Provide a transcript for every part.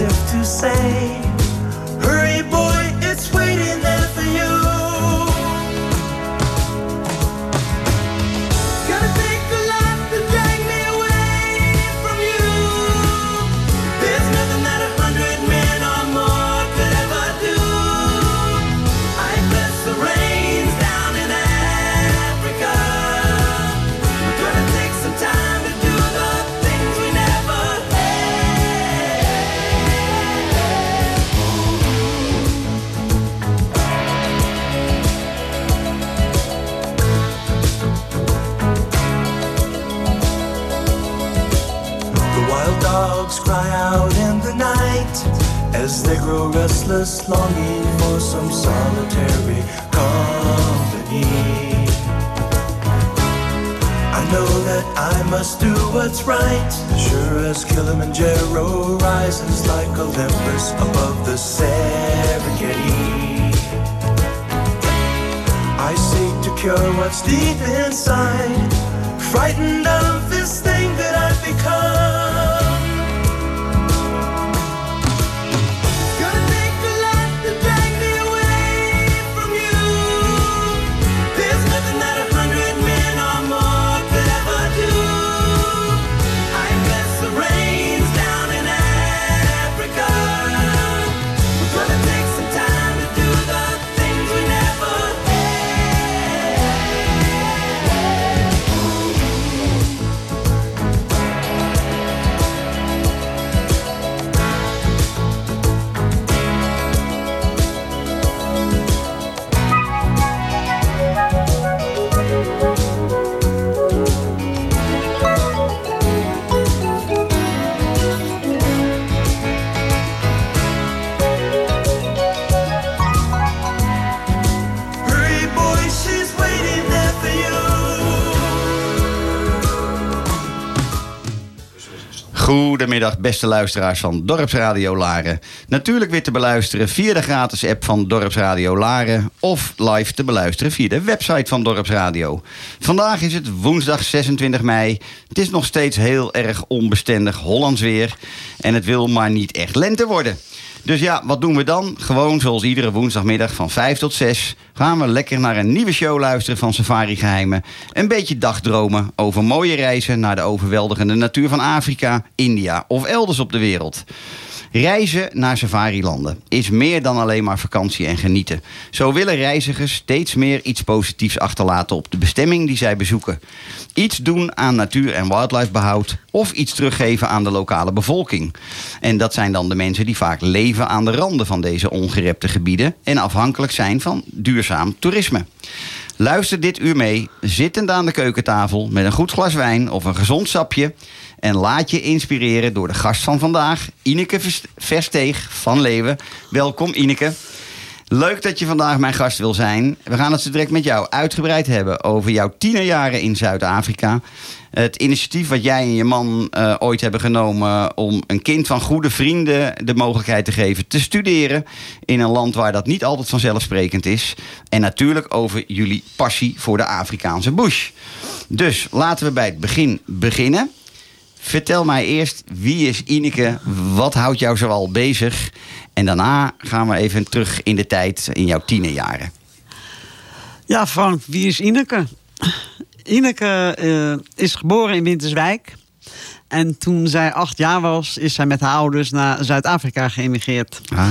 If to say, Goedemiddag, beste luisteraars van Dorpsradio Laren. Natuurlijk weer te beluisteren via de gratis app van Dorpsradio Laren... of live te beluisteren via de website van Dorpsradio. Vandaag is het woensdag 26 mei. Het is nog steeds heel erg onbestendig Hollands weer... en het wil maar niet echt lente worden. Dus ja, wat doen we dan? Gewoon zoals iedere woensdagmiddag van 5 tot 6 gaan we lekker naar een nieuwe show luisteren van Safari Geheimen. Een beetje dagdromen over mooie reizen naar de overweldigende natuur van Afrika, India of elders op de wereld. Reizen naar safarilanden is meer dan alleen maar vakantie en genieten. Zo willen reizigers steeds meer iets positiefs achterlaten op de bestemming die zij bezoeken. Iets doen aan natuur- en wildlifebehoud of iets teruggeven aan de lokale bevolking. En dat zijn dan de mensen die vaak leven aan de randen van deze ongerepte gebieden en afhankelijk zijn van duurzaam toerisme. Luister dit uur mee, zittend aan de keukentafel met een goed glas wijn of een gezond sapje. En laat je inspireren door de gast van vandaag, Ineke Vers- Versteeg van Leeuwen. Welkom Ineke. Leuk dat je vandaag mijn gast wil zijn. We gaan het zo direct met jou uitgebreid hebben over jouw tienerjaren in Zuid-Afrika. Het initiatief wat jij en je man eh, ooit hebben genomen om een kind van goede vrienden de mogelijkheid te geven te studeren in een land waar dat niet altijd vanzelfsprekend is. En natuurlijk over jullie passie voor de Afrikaanse bush. Dus laten we bij het begin beginnen. Vertel mij eerst, wie is Ineke? Wat houdt jou zoal bezig? En daarna gaan we even terug in de tijd, in jouw tienerjaren. Ja, Frank, wie is Ineke? Ineke eh, is geboren in Winterswijk. En toen zij acht jaar was, is zij met haar ouders naar Zuid-Afrika geëmigreerd. Ah,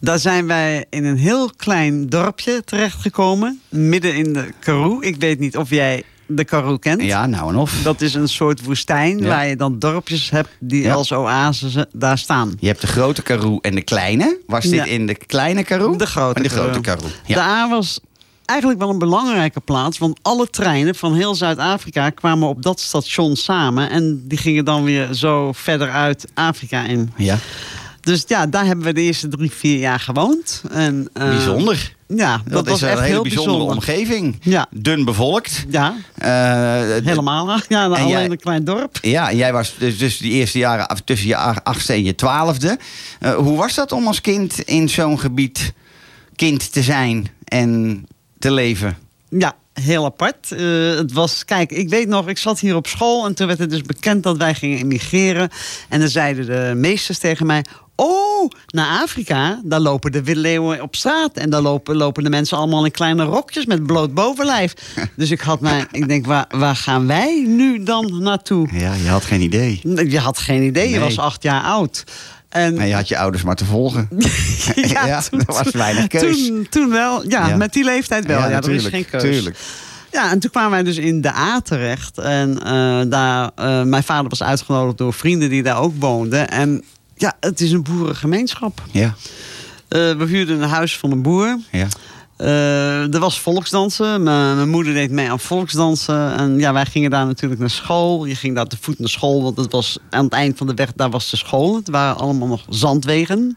Daar zijn wij in een heel klein dorpje terechtgekomen, midden in de Karoo. Ik weet niet of jij de Karoo kent. ja, nou en of. Dat is een soort woestijn Ja. waar je dan dorpjes hebt die Ja. als oases daar staan. Je hebt de grote Karoo en de kleine. Was dit in de kleine Karoo? De grote En de grote Karoo. A was eigenlijk wel een belangrijke plaats. Want alle treinen van heel Zuid-Afrika kwamen op dat station samen. En die gingen dan weer zo verder uit Afrika in. ja, Dus ja, daar hebben we de eerste drie, vier jaar gewoond. En, eh, bijzonder. Ja, dat, Dat, was is een echt hele heel bijzondere bijzonder. omgeving. Ja, Dun bevolkt. ja, d- helemaal. Ja, alleen jij- een klein dorp. Ja, en jij was dus, dus die eerste jaren tussen je achtste en je twaalfde. Eh, hoe was dat om als kind in zo'n gebied kind te zijn en te leven? Ja, heel apart. Het was, kijk, ik weet nog, ik zat hier op school en toen werd het dus bekend dat wij gingen emigreren. En dan zeiden de meesters tegen mij. Oh, naar Afrika, daar lopen de willeeuwen op straat. En daar lopen, lopen de mensen allemaal in kleine rokjes met bloot bovenlijf. dus ik had mij, ik denk, waar, waar gaan wij nu dan naartoe? Ja, je had geen idee. Je had geen idee, je was acht jaar oud. En je had je ouders maar te volgen. Ja, toen- er was weinig keus. Toen, toen wel, ja, Ja. met die leeftijd wel. Ja, er is geen keus. Tuurlijk. Ja, en toen kwamen wij dus in de A terecht. En eh, daar, eh, mijn vader was uitgenodigd door vrienden die daar ook woonden. En ja, het is een boerengemeenschap. Ja, Eh, we huurden een huis van een boer. ja. Eh, er was volksdansen. Mijn, mijn moeder deed mee aan volksdansen. En ja, wij gingen daar natuurlijk naar school. Je ging daar te voet naar school, want het was aan het eind van de weg, daar was de school. Het waren allemaal nog zandwegen.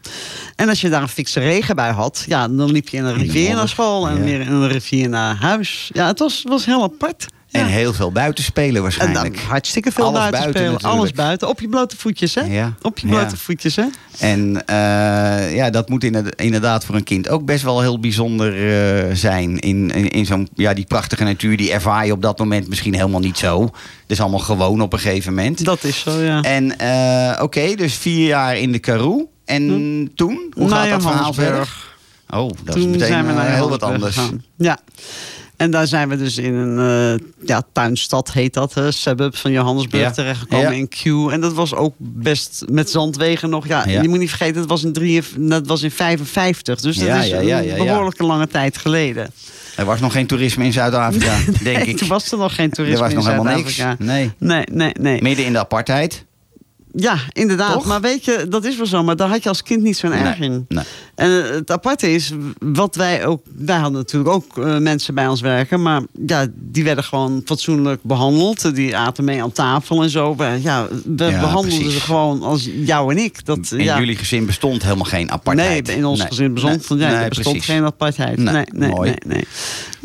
En als je daar een fikse regen bij had, ja, dan liep je in een rivier naar school en ja. weer in een rivier naar huis. Ja, het was, was heel apart. En heel veel buitenspelen En dan waarschijnlijk. hartstikke veel Alles buiten, natuurlijk. Alles buiten. Op je blote voetjes, hè? Ja. Op je Ja. blote voetjes, hè? En eh, ja, dat moet inderda- inderdaad voor een kind ook best wel heel bijzonder eh, zijn. In, in, in zo'n, ja, die prachtige natuur, die ervaar je op dat moment misschien helemaal niet zo. Het is allemaal gewoon op een gegeven moment. Dat is zo, ja. En eh, oké, dus vier jaar in de Karoo. En toen? Hoe Naar gaat dat verhaal verder? Oh, dat Toen is meteen zijn we naar heel wat anders. Ja. En daar zijn we dus in een eh, ja, tuinstad, heet dat, hè, suburb van Johannesburg Ja. terechtgekomen Ja. in Q. En dat was ook best met zandwegen nog. Ja. Je moet niet vergeten, dat was in, drie, dat was in 55. Dus dat is een behoorlijke lange tijd geleden. Er was nog geen toerisme in Zuid-Afrika, denk ik. Toen was er nog geen toerisme er was in nog helemaal niks. Zuid-Afrika. Nee. Nee, nee, nee. Midden in de apartheid. Ja, inderdaad. Toch? Maar weet je, dat is wel zo. Maar daar had je als kind niet zo'n erg Nee, in. nee. En eh, het aparte is, wat wij ook... Wij hadden natuurlijk ook eh, mensen bij ons werken. Maar ja, die werden gewoon fatsoenlijk behandeld. Die aten mee aan tafel en zo. We, ja, we Ja, behandelden precies. ze gewoon als jou en ik. Dat, In ja. jullie gezin bestond helemaal geen apartheid. Nee, in ons Nee. gezin bestond, ja, bestond geen apartheid. Nee, Nee, nee.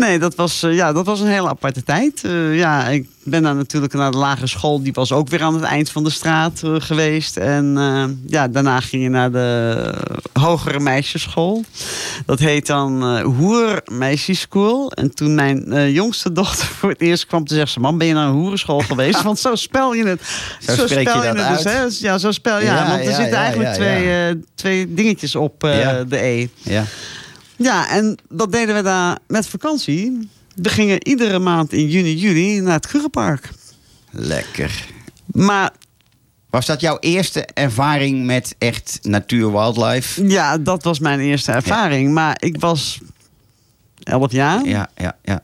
Nee, dat was, eh, ja, dat was een hele aparte tijd. Eh, ja, ik ben daar natuurlijk naar de lagere school. Die was ook weer aan het eind van de straat eh, geweest. En ja, daarna ging je naar de hogere meisjesschool. Dat heet dan Hoer Meisjesschool. En toen mijn jongste dochter voor het eerst kwam, te zeggen ze... Mam, ben je naar een hoerenschool geweest? Want zo spel je het. Zo spreek je dat het uit. dus, hè? Ja, zo spel ja. Ja, want er zitten eigenlijk twee, twee dingetjes op de E. Ja. Ja, en wat deden we daar met vakantie? We gingen iedere maand in juni, juli naar het Krugerpark. Lekker. Maar Was dat jouw eerste ervaring met echt natuur, wildlife? ja, dat was mijn eerste ervaring. Maar ik was 11 jaar. Ja, ja, ja.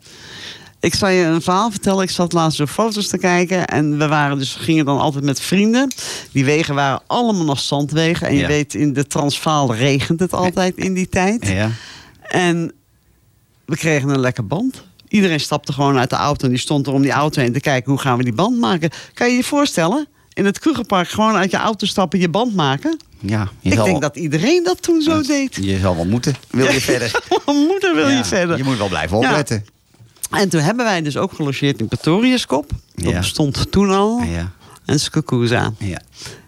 Ik zal je een verhaal vertellen. Ik zat laatst door foto's te kijken. En we waren dus, gingen dan altijd met vrienden. Die wegen waren allemaal nog zandwegen. En je Ja. weet, in de Transvaal regent het altijd in die tijd. ja. En we kregen een lekker band. Iedereen stapte gewoon uit de auto en die stond er om die auto heen te kijken hoe gaan we die band maken. Kan je je voorstellen? In het Krugerpark gewoon uit je auto stappen, je band maken. Ja, Ik denk wel- dat iedereen dat toen zo deed. Je zal wel moeten. Wil je verder? Moeder wil Ja, je verder. Je moet wel blijven Ja. opletten. En toen hebben wij dus ook gelogeerd in Pretoriuskop. Dat Ja. bestond toen al. Ja, En Skukuza. ja.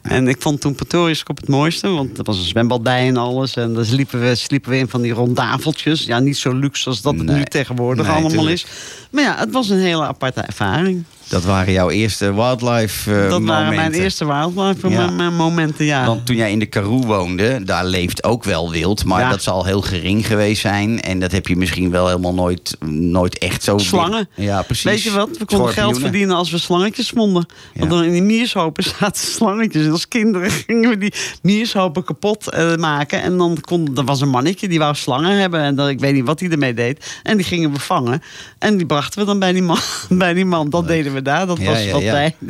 En ik vond toen Pretoriuskop het mooiste. Want er was een zwembad bij en alles. En dan sliepen we, sliepen we in van die rondaveltjes. Ja, niet zo luxe als dat het Nee. nu tegenwoordig Nee, allemaal tuurlijk. is. Maar ja, het was een hele aparte ervaring. Dat waren jouw eerste wildlife eh, dat waren mijn eerste wildlife Ja. mijn- mijn momenten, ja. Want toen jij in de Karoo woonde, daar leeft ook wel wild. Maar Ja. dat zal heel gering geweest zijn. En dat heb je misschien wel helemaal nooit, nooit echt zo... Slangen. Ja, precies. Weet je wat? We konden geld verdienen als we slangetjes vonden. Want dan in die miershopen zaten slangetjes. En als kinderen gingen we die miershopen kapot eh, maken. En dan kon, er was een mannetje die wou slangen hebben. En dan, ik weet niet wat hij ermee deed. En die gingen we vangen. En die brachten we dan bij die man. Bij die man. Dat deden we daar. Dat Ja, was wat ja. wij...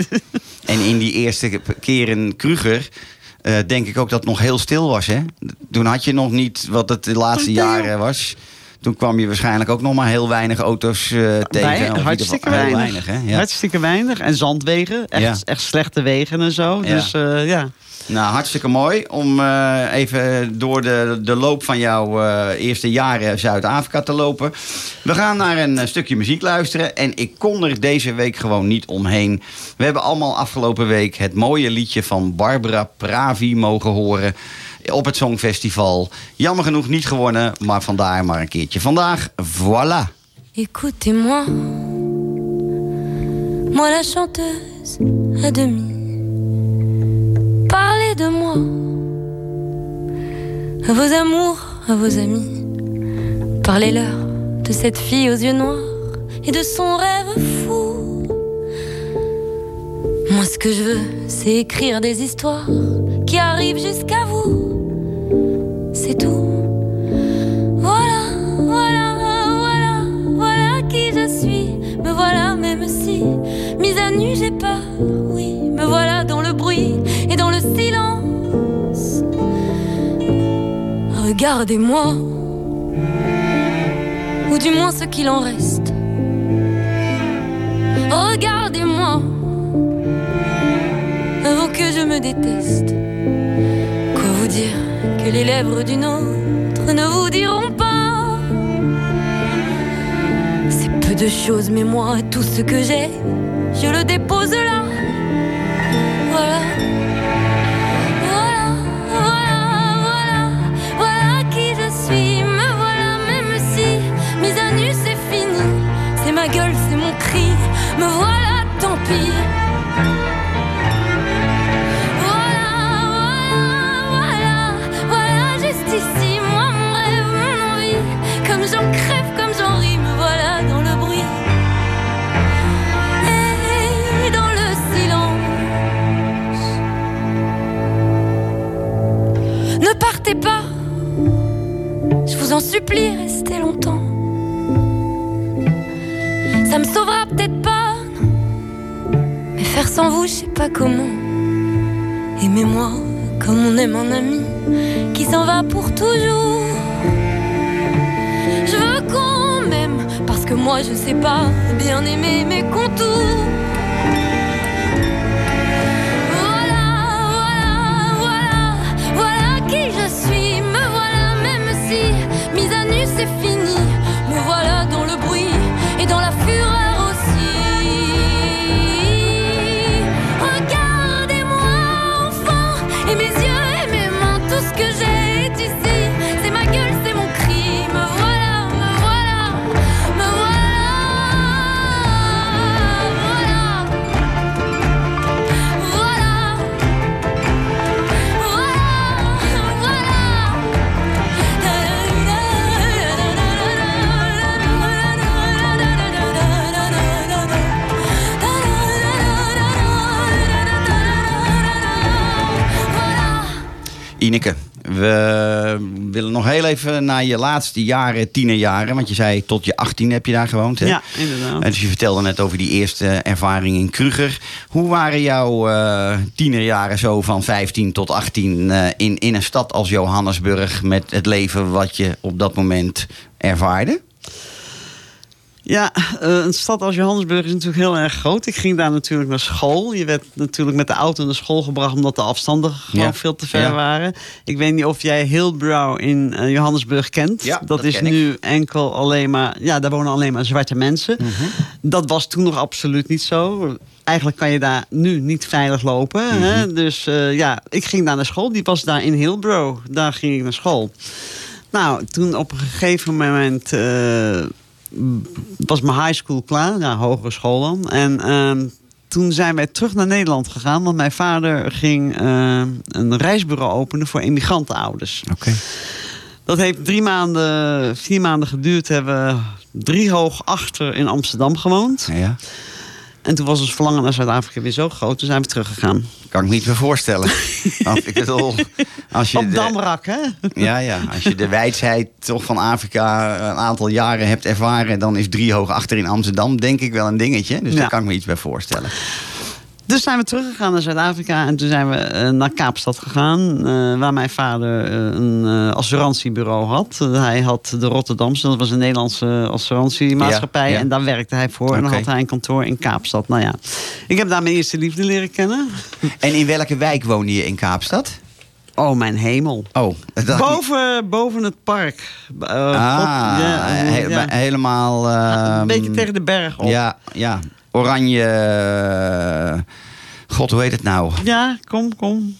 En in die eerste keer in Kruger... eh, denk ik ook dat het nog heel stil was, hè? Toen had je nog niet wat het de laatste jaren was. Toen kwam je waarschijnlijk ook nog maar heel weinig auto's eh, tegen. Bij- hartstikke heel weinig. hè? Ja. Hartstikke weinig. En zandwegen. Echt, Ja. echt slechte wegen en zo. Ja. Dus eh, ja. Nou, hartstikke mooi om eh, even door de, de loop van jouw eerste jaren Zuid-Afrika te lopen. We gaan naar een stukje muziek luisteren. En ik kon er deze week gewoon niet omheen. We hebben allemaal afgelopen week het mooie liedje van Barbara Pravi mogen horen. Op het Songfestival. Jammer genoeg niet gewonnen, maar vandaar maar een keertje. Vandaag, voilà. Écoutez-moi, moi la chanteuse à demi. Parlez de moi, à vos amours, à vos amis. Parlez-leur de cette fille aux yeux noirs et de son rêve fou. Moi, ce que je veux, c'est écrire des histoires qui arrivent jusqu'à vous. Regardez-moi, ou du moins ce qu'il en reste. Regardez-moi, avant que je me déteste. Quoi vous dire que les lèvres d'une autre ne vous diront pas C'est peu de choses, mais moi, tout ce que j'ai, je le dépose là. Voilà. Ma gueule, c'est mon cri. Me voilà, tant pis. Voilà, voilà, voilà, voilà, juste ici, moi, mon rêve, mon envie. Comme j'en crève, comme j'en ris, me voilà dans le bruit. Et dans le silence. Ne partez pas, je vous en supplie, sans vous, je sais pas comment. Aimez-moi comme on aime un ami qui s'en va pour toujours. Je veux qu'on m'aime parce que moi je sais pas bien aimer mes contours. Even naar je laatste jaren, tienerjaren. Want je zei tot je 18 heb je daar gewoond. Hè? Ja, inderdaad. En dus je vertelde net over die eerste ervaring in Kruger. Hoe waren jouw eh, tienerjaren zo van 15 tot 18 eh, in, in een stad als Johannesburg... met het leven wat je op dat moment ervaarde? Ja, eh, een stad als Johannesburg is natuurlijk heel erg groot. Ik ging daar natuurlijk naar school. Je werd natuurlijk met de auto naar school gebracht... omdat de afstanden gewoon Ja. veel te ver Ja. waren. Ik weet niet of jij Hillbrow in eh, Johannesburg kent. Ja, dat, dat is ken ik. nu enkel alleen maar... Ja, daar wonen alleen maar zwarte mensen. Mhm. Dat was toen nog absoluut niet zo. Eigenlijk kan je daar nu niet veilig lopen. Mhm. hè? Dus eh, ja, ik ging daar naar school. Die was daar in Hillbrow. Daar ging ik naar school. Nou, toen op een gegeven moment was mijn high school klaar. Ja, hogere school dan. En ehm, toen zijn wij terug naar Nederland gegaan. Want mijn vader ging eh, een reisbureau openen voor emigrantenouders. Oké. Dat heeft drie maanden, vier maanden geduurd. Hebben we driehoog achter in Amsterdam gewoond. Ja. En toen was ons verlangen naar Zuid-Afrika weer zo groot. Toen zijn we teruggegaan. Kan ik me niet meer voorstellen. Want ik bedoel, als je Op de- Damrak, hè? Ja, ja. Als je de wijsheid toch van Afrika een aantal jaren hebt ervaren, dan is driehoog achter in Amsterdam denk ik wel een dingetje. Dus Ja. daar kan ik me iets bij voorstellen. Dus zijn we teruggegaan naar Zuid-Afrika. En toen zijn we eh, naar Kaapstad gegaan. eh, waar mijn vader eh, een eh, assurantiebureau had. Hij had de Rotterdamse, dat was een Nederlandse assurantiemaatschappij. Ja, ja. En daar werkte hij voor. En dan had hij een kantoor in Kaapstad. Nou ja, ik heb daar mijn eerste liefde leren kennen. En in welke wijk woonde je in Kaapstad? Oh, mijn hemel. Oh, Boven, boven het park. Ah, ja, he- ja. helemaal. ehm, Een beetje tegen de berg op. Ja, ja. Oranje. eh, God, hoe heet het nou? Ja, kom, kom.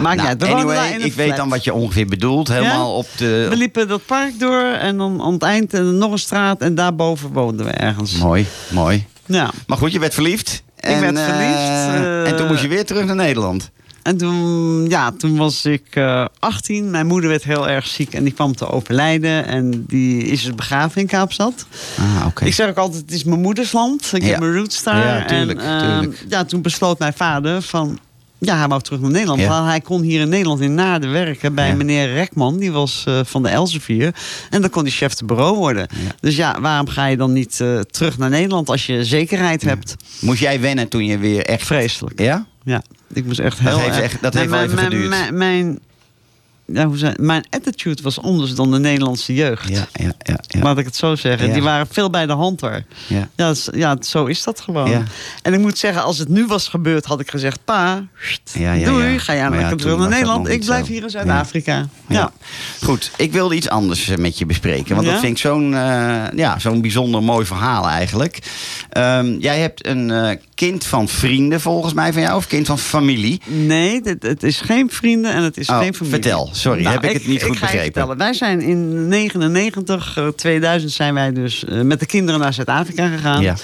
Maakt Nou, uit. Anyway, ik weet dan wat je ongeveer bedoelt. Helemaal op de. We liepen dat park door en dan aan het eind eh, nog een straat en daarboven woonden we ergens. Mooi, mooi. Ja. Maar goed, je werd verliefd. Ik werd verliefd, eh, en toen moest je weer terug naar Nederland. En toen, ja, toen was ik eh 18. Mijn moeder werd heel erg ziek en die kwam te overlijden. En die is begraven in Kaapstad. Ah, oké. Ik zeg ook altijd, het is mijn moeders land. Ik Ja. heb mijn roots daar. Ja, tuurlijk, en, ehm, tuurlijk. ja, toen besloot mijn vader van... Ja, hij wou terug naar Nederland. Ja. Want hij kon hier in Nederland in Naarden werken bij Ja. meneer Rekman. Die was eh, van de Elsevier. En dan kon hij chef de bureau worden. Ja. Dus ja, waarom ga je dan niet eh, terug naar Nederland als je zekerheid hebt? Moest jij wennen toen je weer echt... Vreselijk. Ja? Ja, ik moest echt Dat heel heeft erg- echt- dat heeft wel even mijn- geduurd. Mijn, mijn, ja, hoe mijn attitude was anders dan de Nederlandse jeugd. Ja, ja, ja. Laat ik het zo zeggen. Die waren veel bij de hand hoor. ja. Ja, ja, zo is dat gewoon. En ik moet zeggen, als het nu was gebeurd, had ik gezegd: Pa, doei, ga jij lekker terug naar Nederland. Ik blijf zo. hier in. Zuid-Afrika. Ja. Goed, ik wilde iets anders met je bespreken. Want dat vind ik zo'n eh, ja, zo'n bijzonder mooi verhaal eigenlijk. Ehm, jij hebt een eh, kind van vrienden volgens mij van jou. Of kind van familie. Nee, het is geen vrienden en het is Oh, geen familie. Vertel. Sorry, heb ik het niet goed begrepen. vertellen. Wij zijn in 99, eh, 2000 zijn wij dus eh, met de kinderen naar Zuid-Afrika gegaan. Ja.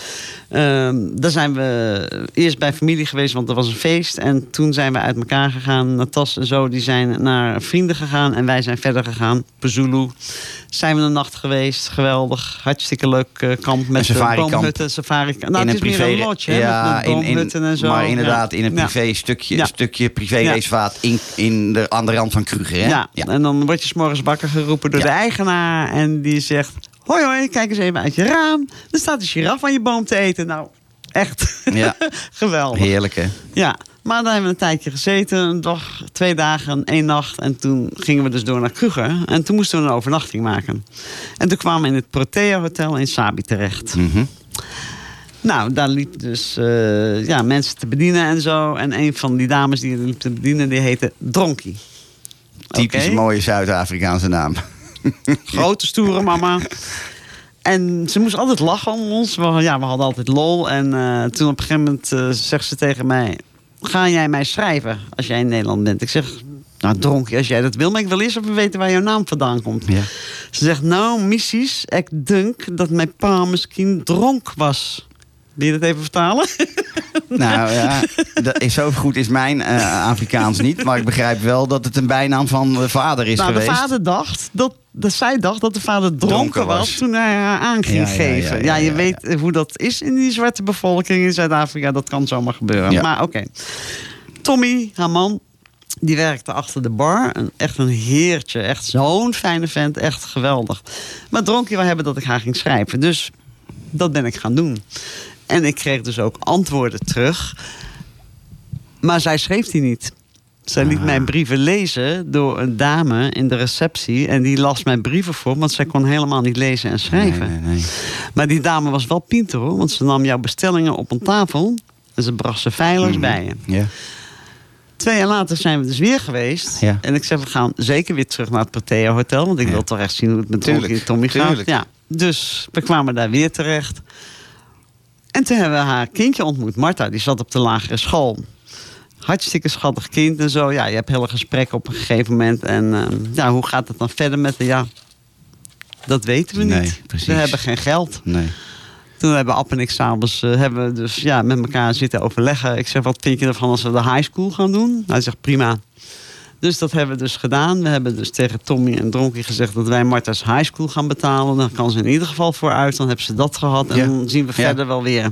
Ehm, daar zijn we eerst bij familie geweest, want er was een feest. En toen zijn we uit elkaar gegaan. Natas en zo die zijn naar vrienden gegaan. En wij zijn verder gegaan. Pezulu. Zijn we een nacht geweest. Geweldig. Hartstikke leuk eh, kamp met de boomhutten. Safari Nou, in het een is meer privé, een lodge, hè, ja, met, met in, in, boomhutten en zo. maar inderdaad in een Ja. privé stukje, Ja. stukje privéreservaat in, in de, aan de rand van Kruger. Hè? Ja. en dan word je 's morgens wakker geroepen door de eigenaar. En die zegt, hoi hoi, kijk eens even uit je raam. Er staat een giraf aan je boom te eten. Nou, echt Ja. geweldig. Heerlijk hè. Ja, maar daar hebben we een tijdje gezeten. Een dag, twee dagen, één nacht. En toen gingen we dus door naar Kruger. En toen moesten we een overnachting maken. En toen kwamen we in het Protea Hotel in Sabi terecht. Mhm. Nou, daar liep dus eh, ja, mensen te bedienen en zo. En een van die dames die liep te bedienen, die heette Dronkie. Typisch mooie Zuid-Afrikaanse naam. Grote, stoere mama. En ze moest altijd lachen om ons. We, ja, we hadden altijd lol. En eh, toen op een gegeven moment eh, zegt ze tegen mij... Ga jij mij schrijven als jij in Nederland bent? Ik zeg, nou dronkie als jij dat wil. Maar ik wil eerst even weten waar jouw naam vandaan komt. Ja. Ze zegt, nou missies, ik denk dat mijn pa misschien dronk was. Wil je dat even vertalen? Nou ja, dat is, zo goed is mijn eh, Afrikaans niet. Maar ik begrijp wel dat het een bijnaam van de vader is nou, geweest. de vader dacht dat, dat zij dacht dat de vader dronken, Dronken was. was. toen hij haar aan ging Ja, geven. ja, Ja, ja, je weet hoe dat is in die zwarte bevolking in Zuid-Afrika. Dat kan zomaar gebeuren. Maar oké. Tommy, haar man, die werkte achter de bar. Een, echt een heertje. Echt zo'n fijne vent. Echt geweldig. Maar Dronkie wil hebben dat ik haar ging schrijven. Dus dat ben ik gaan doen. En ik kreeg dus ook antwoorden terug. Maar zij schreef die niet. Zij liet Ah. mijn brieven lezen door een dame in de receptie. En die las mijn brieven voor, want zij kon helemaal niet lezen en schrijven. Nee, nee, nee. Maar die dame was wel pinter hoor, want ze nam jouw bestellingen op een tafel. En ze bracht ze feilloos Mhm. bij je. Ja. Twee jaar later zijn we dus weer geweest. Ja. En ik zeg, we gaan zeker weer terug naar het Protea Hotel. Want ik Ja. wil toch echt zien hoe het met Tuurlijk, Tommy gaat. tuurlijk. Ja. Dus we kwamen daar weer terecht. En toen hebben we haar kindje ontmoet. Marta, die zat op de lagere school. Hartstikke schattig kind en zo. Ja, je hebt hele gesprekken op een gegeven moment. En eh, ja, hoe gaat het dan verder met de... Ja, dat weten we Nee, niet. precies. We hebben geen geld. Nee. Toen hebben App en ik s'avonds eh, hebben we dus ja, met elkaar zitten overleggen. Ik zeg, wat vind je ervan als we de high school gaan doen? Hij zegt, prima. Dus dat hebben we dus gedaan. We hebben dus tegen Tommy en Dronkie gezegd dat wij Marta's high school gaan betalen. Dan kan ze in ieder geval vooruit. Dan hebben ze dat gehad. En Ja. dan zien we Ja. verder wel weer.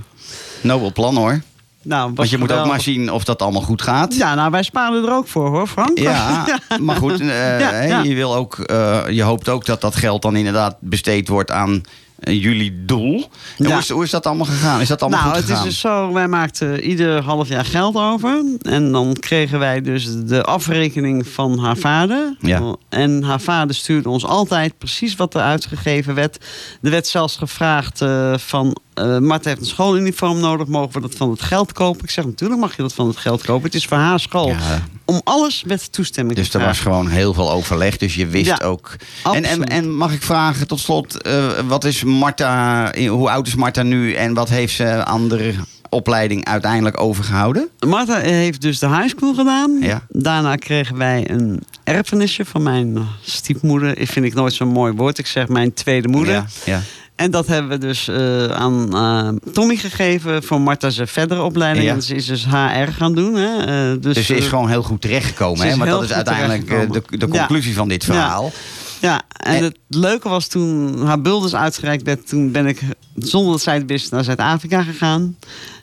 Nobel plan hoor. Nou, Want je moet ook maar zien of dat allemaal goed gaat. Ja, nou, wij sparen er ook voor hoor, Frank. Ja, maar goed, eh, ja. Je, wil ook, eh, je hoopt ook dat dat geld dan inderdaad besteed wordt aan eh, jullie doel. Ja. Hoe, is, hoe is dat allemaal gegaan? Is dat allemaal nou, goed het is gegaan? dus zo, wij maakten ieder half jaar geld over. En dan kregen wij dus de afrekening van haar vader. Ja. En haar vader stuurde ons altijd precies wat er uitgegeven werd. Er werd zelfs gevraagd van... eh Marta heeft een schooluniform nodig, mogen we dat van het geld kopen? Ik zeg, natuurlijk mag je dat van het geld kopen. Het is voor haar school. Ja. Om alles met toestemming Dus te er was gewoon heel veel overleg, dus je wist Ja, ook. En, en, en mag ik vragen tot slot, eh, wat is Marta, hoe oud is Marta nu en wat heeft ze aan de opleiding uiteindelijk overgehouden? Marta heeft dus de high school gedaan. Ja. Daarna kregen wij een erfenisje van mijn stiefmoeder. Ik vind ik nooit zo'n mooi woord. Ik zeg mijn tweede moeder. Ja, ja. En dat hebben we dus eh, aan eh, Tommy gegeven voor Marta zijn verdere opleiding. Ja. En ze is dus HR gaan doen. Hè. Eh, dus Dus ze is gewoon heel goed terechtgekomen. Hè? Want dat is uiteindelijk de, de conclusie van dit verhaal. Ja, en En- het leuke was toen haar bulders uitgereikt werd, toen ben ik zonder dat zij het wist naar Zuid-Afrika gegaan.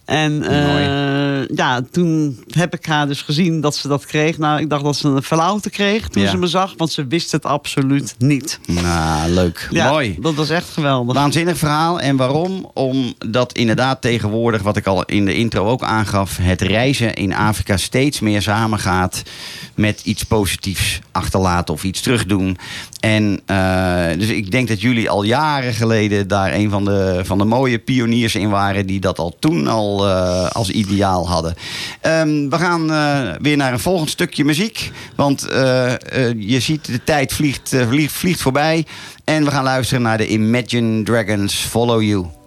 En eh, ja, toen heb ik haar dus gezien dat ze dat kreeg. Nou, ik dacht dat ze een flauwte kreeg toen Ja. ze me zag, want ze wist het absoluut niet. Nou, leuk. Ja, Mooi. Dat was echt geweldig. Waanzinnig verhaal. En waarom? Omdat inderdaad tegenwoordig, wat ik al in de intro ook aangaf, het reizen in Afrika steeds meer samengaat met iets positiefs achterlaten of iets terugdoen. En eh, dus ik denk dat jullie al jaren geleden daar een van de, van de mooie pioniers in waren die dat al toen al eh, als ideaal hadden. Ehm, we gaan eh, weer naar een volgend stukje muziek. Want eh, je ziet de tijd vliegt, vliegt, vliegt voorbij. En we gaan luisteren naar de Imagine Dragons Follow. You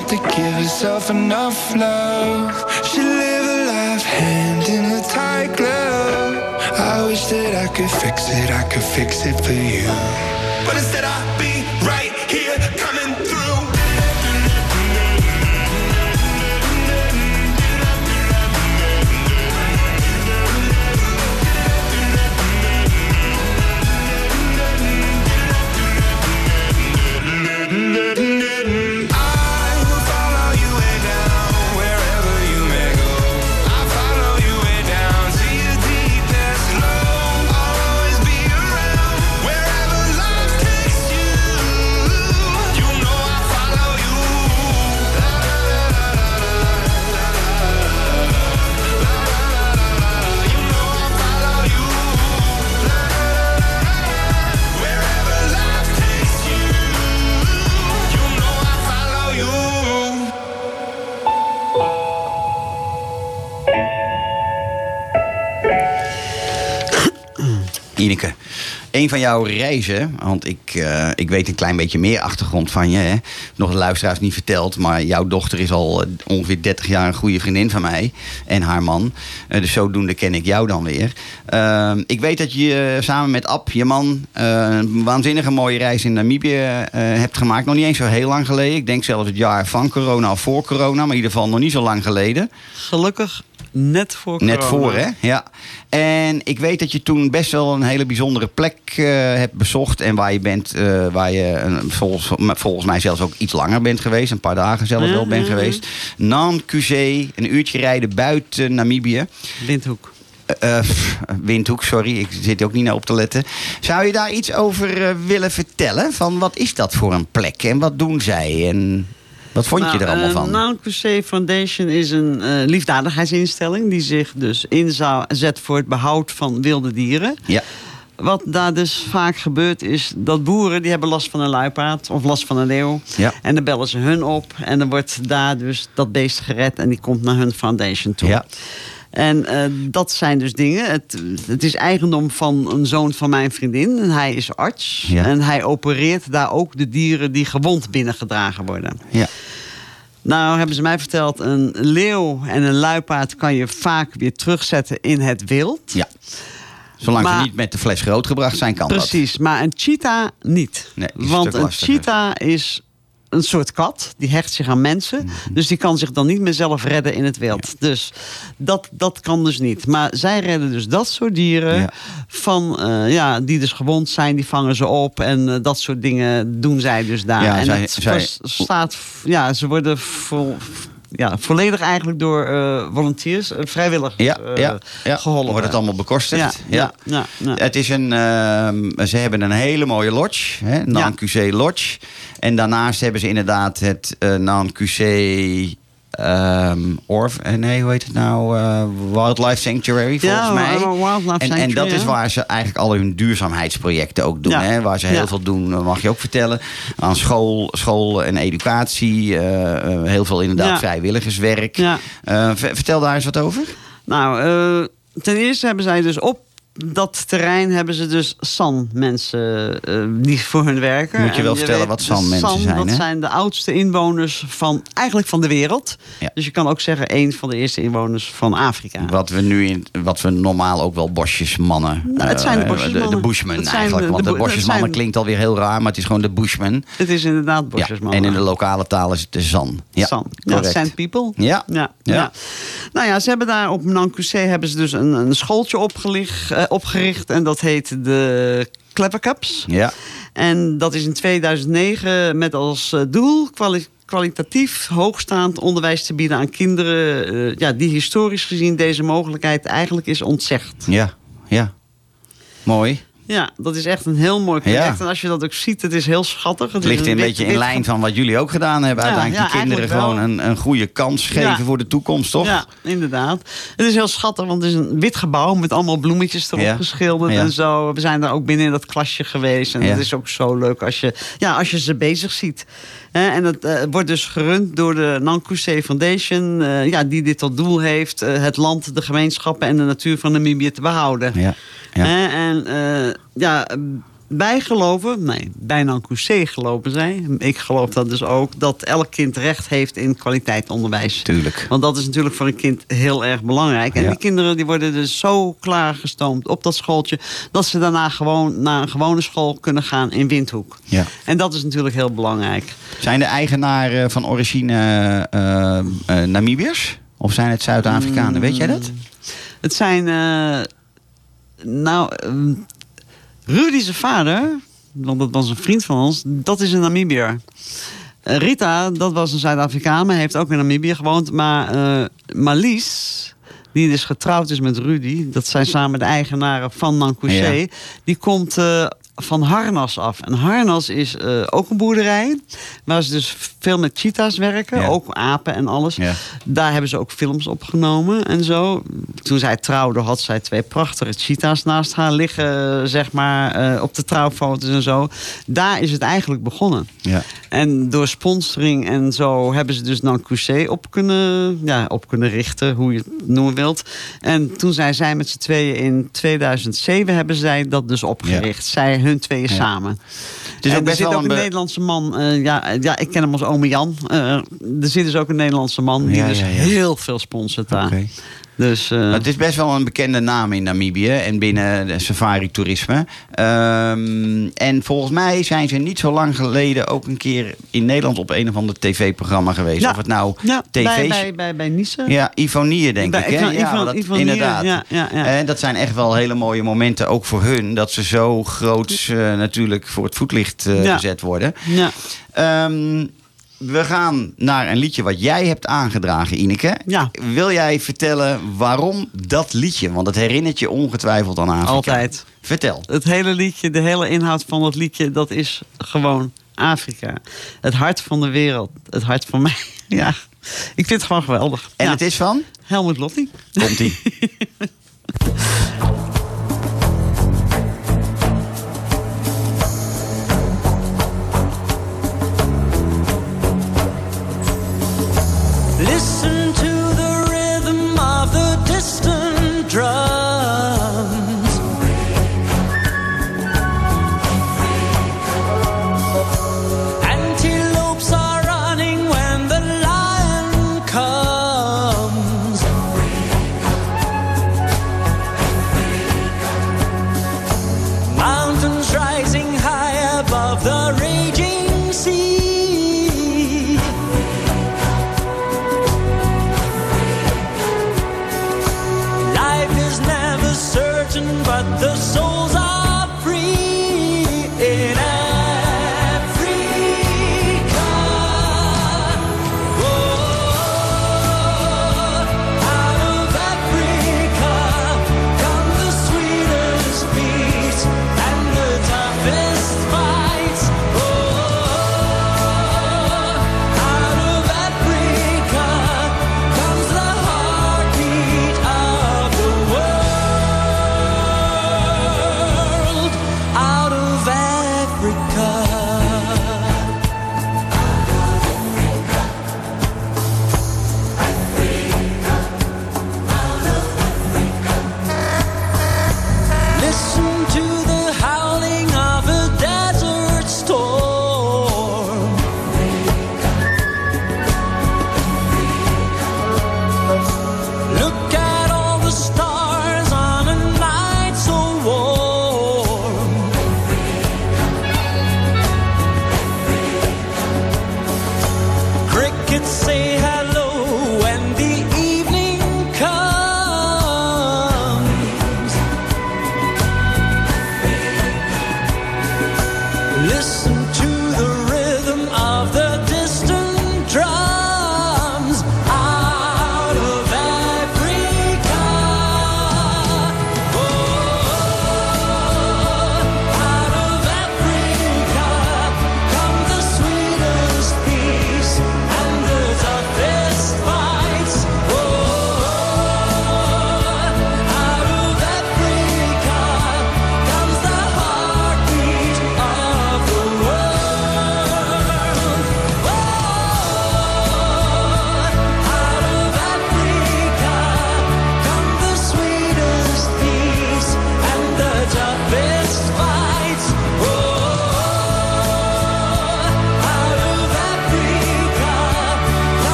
type to give herself enough love. She live a life hand in a tight glove. I wish that I could fix it, I could fix it for you. Een van jouw reizen, want ik, eh, ik weet een klein beetje meer achtergrond van je. Hè? Nog de luisteraars niet verteld, maar jouw dochter is al eh, ongeveer 30 jaar een goede vriendin van mij en haar man. Eh, dus zodoende ken ik jou dan weer. Eh, ik weet dat je samen met Ab, je man, een waanzinnige mooie reis in Namibië hebt gemaakt. Nog niet eens zo heel lang geleden. Ik denk zelfs het jaar van corona of voor corona, maar in ieder geval nog niet zo lang geleden. Gelukkig net voor Net voor, hè? Ja. En ik weet dat je toen best wel een hele bijzondere plek eh, hebt bezocht. En waar je bent, eh, waar je volgens, volgens mij zelfs ook iets langer bent geweest. Een paar dagen zelfs wel bent ja, ja. geweest. Nankuzee, een uurtje rijden buiten Namibië. Windhoek. Eh, Windhoek, sorry, ik zit ook niet naar op te letten. Zou je daar iets over willen vertellen? Van wat is dat voor een plek en wat doen zij? En wat vond je Nou, er allemaal eh, van? Noun Crusade Foundation is een eh, liefdadigheidsinstelling... die zich dus inzet voor het behoud van wilde dieren. ja, Wat daar dus vaak gebeurt is dat boeren... die hebben last van een luipaard of last van een leeuw. Ja. En dan bellen ze hun op. En dan wordt daar dus dat beest gered... en die komt naar hun foundation toe. ja, En eh, dat zijn dus dingen. Het, het is eigendom van een zoon van mijn vriendin. En hij is arts. Ja. En hij opereert daar ook de dieren die gewond binnengedragen worden. ja. Nou hebben ze mij verteld, een leeuw en een luipaard kan je vaak weer terugzetten in het wild. ja. Zolang ze niet met de fles grootgebracht zijn, kan dat. Precies, maar een cheetah niet. Nee, Want een cheetah is een soort kat, die hecht zich aan mensen. Mhm. Dus die kan zich dan niet meer zelf redden in het wild. Dus dat, dat kan dus niet. Maar zij redden dus dat soort dieren Ja. van, eh, ja, die dus gewond zijn, die vangen ze op. En eh, dat soort dingen doen zij dus daar. Ja, en zij- het zij- staat, ja, ze worden vol, ja, volledig eigenlijk door eh volunteers, eh, vrijwilligers Ja, eh, ja, ja. geholpen. Wordt het allemaal bekostigd? ja, ja. Het is een, ehm, ze hebben een hele mooie lodge, hè, Nan-QC Lodge. En daarnaast hebben ze inderdaad het eh Nan-QC ehm Orf, eh, nee, hoe heet het nou? Eh, Wildlife Sanctuary, volgens Ja, mij. Wildlife en, en dat is waar ze eigenlijk al hun duurzaamheidsprojecten ook doen. Ja. Hè, waar ze heel Ja. veel doen, mag je ook vertellen. Aan school, school en educatie. eh, heel veel inderdaad vrijwilligerswerk. Vertel daar eens wat over. Nou, ten eerste hebben zij dus op dat terrein hebben ze dus San-mensen eh, die voor hun werken. Moet je wel En vertellen weet, wat San-mensen San, zijn, Dat hè? zijn de oudste inwoners van, eigenlijk van de wereld. Ja. Dus je kan ook zeggen, één van de eerste inwoners van Afrika. Wat we nu in, wat we normaal ook wel bosjesmannen. Nou, het zijn de eh, bosjesmannen. De, de bushmen zijn eigenlijk. de- want de de, bosjesmannen zijn- klinkt alweer heel raar, maar het is gewoon de bushman. Het is inderdaad Ja. bosjesman. En in de lokale taal is het de zan. Ja, San. Ja. Sand People. Ja. Ja, Ja. ja. Nou ja, ze hebben daar op Nankuse hebben ze dus een, een schooltje opgelicht, eh, opgericht. En dat heet de Clever Cups. Ja, En dat is in 2009 met als eh, doel kwali- kwalitatief hoogstaand onderwijs te bieden aan kinderen. eh, ja, die historisch gezien deze mogelijkheid eigenlijk is ontzegd. ja, ja. Mooi. Ja, dat is echt een heel mooi project. Ja. En als je dat ook ziet, het is heel schattig. Het ligt een beetje in lijn van wat jullie ook gedaan hebben. Ja, Uiteindelijk ja, die kinderen gewoon een, een goede kans geven voor de toekomst, toch? Ja, inderdaad. Het is heel schattig, want het is een wit gebouw met allemaal bloemetjes erop geschilderd en zo. We zijn daar ook binnen in dat klasje geweest. En het is ook zo leuk als je, ja, als je ze bezig ziet. En het eh, wordt dus gerund door de Nankuse Foundation, eh, ja, die dit tot doel heeft eh, het land, de gemeenschappen en de natuur van Namibië te behouden. Ja, en ja, wij geloven, nee, bij Nankuse geloven zij, ik geloof dat dus ook, dat elk kind recht heeft in kwaliteit onderwijs. Tuurlijk. Want dat is natuurlijk voor een kind heel erg belangrijk. En Ja. die kinderen die worden dus zo klaargestoomd op dat schooltje... dat ze daarna gewoon naar een gewone school kunnen gaan in Windhoek. Ja. En dat is natuurlijk heel belangrijk. Zijn de eigenaren van origine eh, Namibiërs? Of zijn het Zuid-Afrikanen? Weet jij dat? Het zijn... eh, nou, Rudy zijn vader... want dat was een vriend van ons... dat is een Namibiër. Rita, dat was een Zuid-Afrikaan... maar heeft ook in Namibië gewoond. Maar eh Marlies... Die dus getrouwd is met Rudy. Dat zijn samen de eigenaren van Nankouché. Ja. Die komt van Harnas af. En Harnas is eh, ook een boerderij waar ze dus veel met cheetahs werken. Ja. Ook apen en alles. Ja. Daar hebben ze ook films opgenomen en zo. Toen zij trouwde had zij twee prachtige cheetahs naast haar liggen, zeg maar, eh, op de trouwfoto's en zo. Daar is het eigenlijk begonnen. Ja. En door sponsoring en zo hebben ze dus dan Couché op kunnen, ja, op kunnen richten, hoe je het noemen wilt. En toen zijn zij met z'n tweeën in 2007 hebben zij dat dus opgericht. Zij, hun tweeën samen. Ook er best zit wel ook een Nederlandse man. eh, ja, ja, ik ken hem als ome Jan. Eh, er zit dus ook een Nederlandse man die Ja, dus heel veel sponsort daar. Dus eh, Maar het is best wel een bekende naam in Namibië en binnen de safari-toerisme. Ehm, en volgens mij zijn ze niet zo lang geleden ook een keer in Nederland op een of ander tv-programma geweest. Ja. Of het nou ja, tv's... bij, bij, bij, bij Nice. Ja, Ivonie denk Bij- ik. Hè? Ja, dat- inderdaad. ja, ja, ja. Eh, dat zijn echt wel hele mooie momenten, ook voor hun. Dat ze zo groots eh, natuurlijk voor het voetlicht gezet worden. Ja. Ehm, we gaan naar een liedje wat jij hebt aangedragen, Ineke. Ja. Wil jij vertellen waarom dat liedje? Want het herinnert je ongetwijfeld aan Afrika. Altijd. Vertel. Het hele liedje, de hele inhoud van het liedje, dat is gewoon Afrika. Het hart van de wereld. Het hart van mij. Ja, ik vind het gewoon geweldig. En ja. het is van? Helmut Lotti. Komt-ie.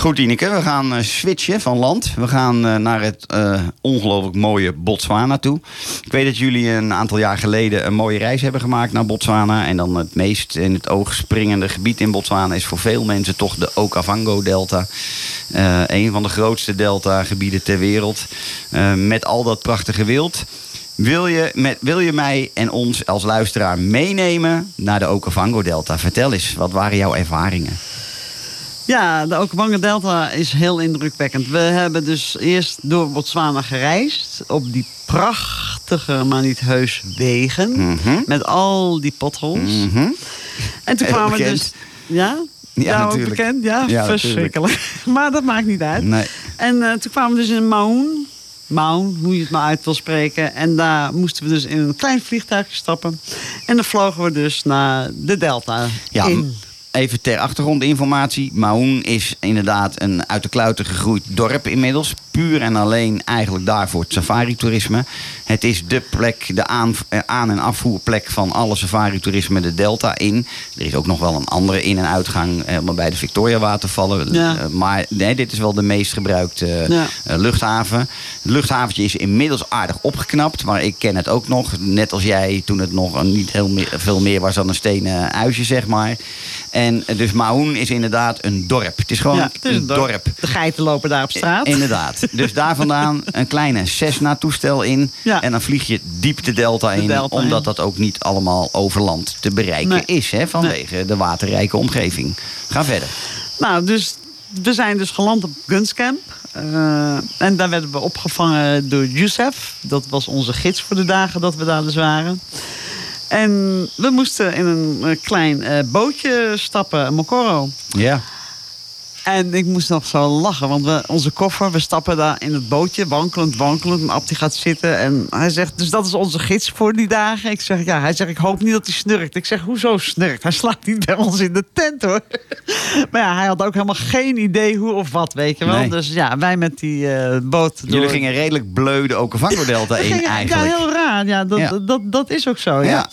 Goed, Ineke, we gaan eh, switchen van land. We gaan eh, naar het eh, ongelooflijk mooie Botswana toe. Ik weet dat jullie een aantal jaar geleden een mooie reis hebben gemaakt naar Botswana. En dan het meest in het oog springende gebied in Botswana is voor veel mensen toch de Okavango-delta. Eh, een van de grootste delta-gebieden ter wereld. Met al dat prachtige wild. Wil je, met, wil je mij en ons als luisteraar meenemen naar de Okavango-delta? Vertel eens, wat waren jouw ervaringen? Ja, de Okavango Delta is heel indrukwekkend. We hebben dus eerst door Botswana gereisd. Op die prachtige, maar niet heus wegen. Mhm. Met al die potholes. Mhm. En toen Heel kwamen we dus... Ja? Ja, ook natuurlijk. bekend? Ja, Ja, verschrikkelijk. maar dat maakt niet uit. Nee. En eh, toen kwamen we dus in Maun. Maun, hoe je het maar uit wil spreken. En daar moesten we dus in een klein vliegtuigje stappen. En dan vlogen we dus naar de Delta Ja, in. Even ter achtergrondinformatie. Maun is inderdaad een uit de kluiten gegroeid dorp inmiddels. Puur en alleen eigenlijk daarvoor het safari-toerisme. Het is de plek, de aan, eh, aan- en afvoerplek van alle safari-toerisme de Delta in. Er is ook nog wel een andere in- en uitgang eh, maar bij de Victoria-watervallen. Ja. Eh, maar nee, dit is wel de meest gebruikte Ja. eh, luchthaven. Het luchthaventje is inmiddels aardig opgeknapt. Maar ik ken het ook nog. Net als jij toen het nog niet heel meer, veel meer was dan een stenen huisje, zeg maar. En dus Maun is inderdaad een dorp. Het is gewoon Ja, het is een dorp. De geiten lopen daar op straat. Inderdaad. Dus daar vandaan een kleine Cessna-toestel in. Ja. En dan vlieg je diep de delta De in. delta omdat in. dat ook niet allemaal over land te bereiken Nee. is. Hè, vanwege de waterrijke omgeving. Ga verder. Nou, dus we zijn dus geland op Gunscamp. Eh, en daar werden we opgevangen door Youssef. Dat was onze gids voor de dagen dat we daar dus waren. En we moesten in een eh, klein eh, bootje stappen, Mokoro. Ja. En ik moest nog zo lachen, want we, onze koffer, we stappen daar in het bootje, wankelend, wankelend. En Abdi gaat zitten en hij zegt, dus dat is onze gids voor die dagen. Ik zeg, ja, hij zegt, ik hoop niet dat hij snurkt. Ik zeg, hoezo snurkt? Hij slaapt niet bij ons in de tent, hoor. maar ja, hij had ook helemaal geen idee hoe of wat, weet je wel. Nee. Dus ja, wij met die eh, boot door... Jullie gingen redelijk bleu de Okavango-delta We in eigenlijk. Ja, heel raar. Ja, dat, Ja. Dat, dat is ook zo, ja. Ja.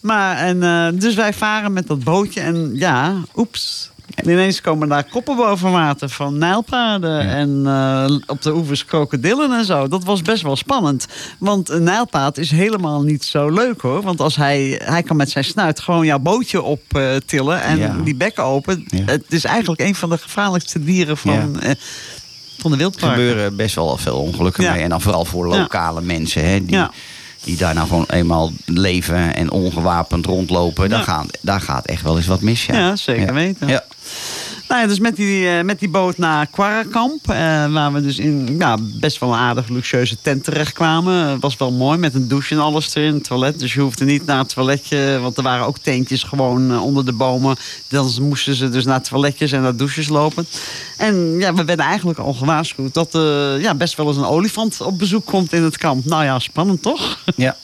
Maar, en, eh, dus wij varen met dat bootje en ja, oeps. Ineens komen daar koppen boven water van nijlpaarden. En eh, op de oevers krokodillen en zo. Dat was best wel spannend. Want een nijlpaard is helemaal niet zo leuk hoor. Want als hij, hij kan met zijn snuit gewoon jouw bootje optillen. en Ja. die bek open. Ja. Het is eigenlijk een van de gevaarlijkste dieren van, eh, van de Er wildparken. gebeuren best wel veel ongelukken mee. En dan vooral voor lokale mensen. Hè, die, Ja. Die daar nou gewoon eenmaal leven en ongewapend rondlopen. Gaan, daar gaat echt wel eens wat mis. Ja, Ja, zeker weten. Ja. Nou ja, dus met die, eh, met die boot naar Quarrakamp, eh, waar we dus in ja, best wel een aardig luxueuze tent terechtkwamen. Het was wel mooi met een douche en alles erin, een toilet. Dus je hoefde niet naar het toiletje, want er waren ook tentjes gewoon eh, onder de bomen. Dan moesten ze dus naar toiletjes en naar douches lopen. En ja, we werden eigenlijk al gewaarschuwd dat er ja, best wel eens een olifant op bezoek komt in het kamp. Nou ja, spannend toch? Ja.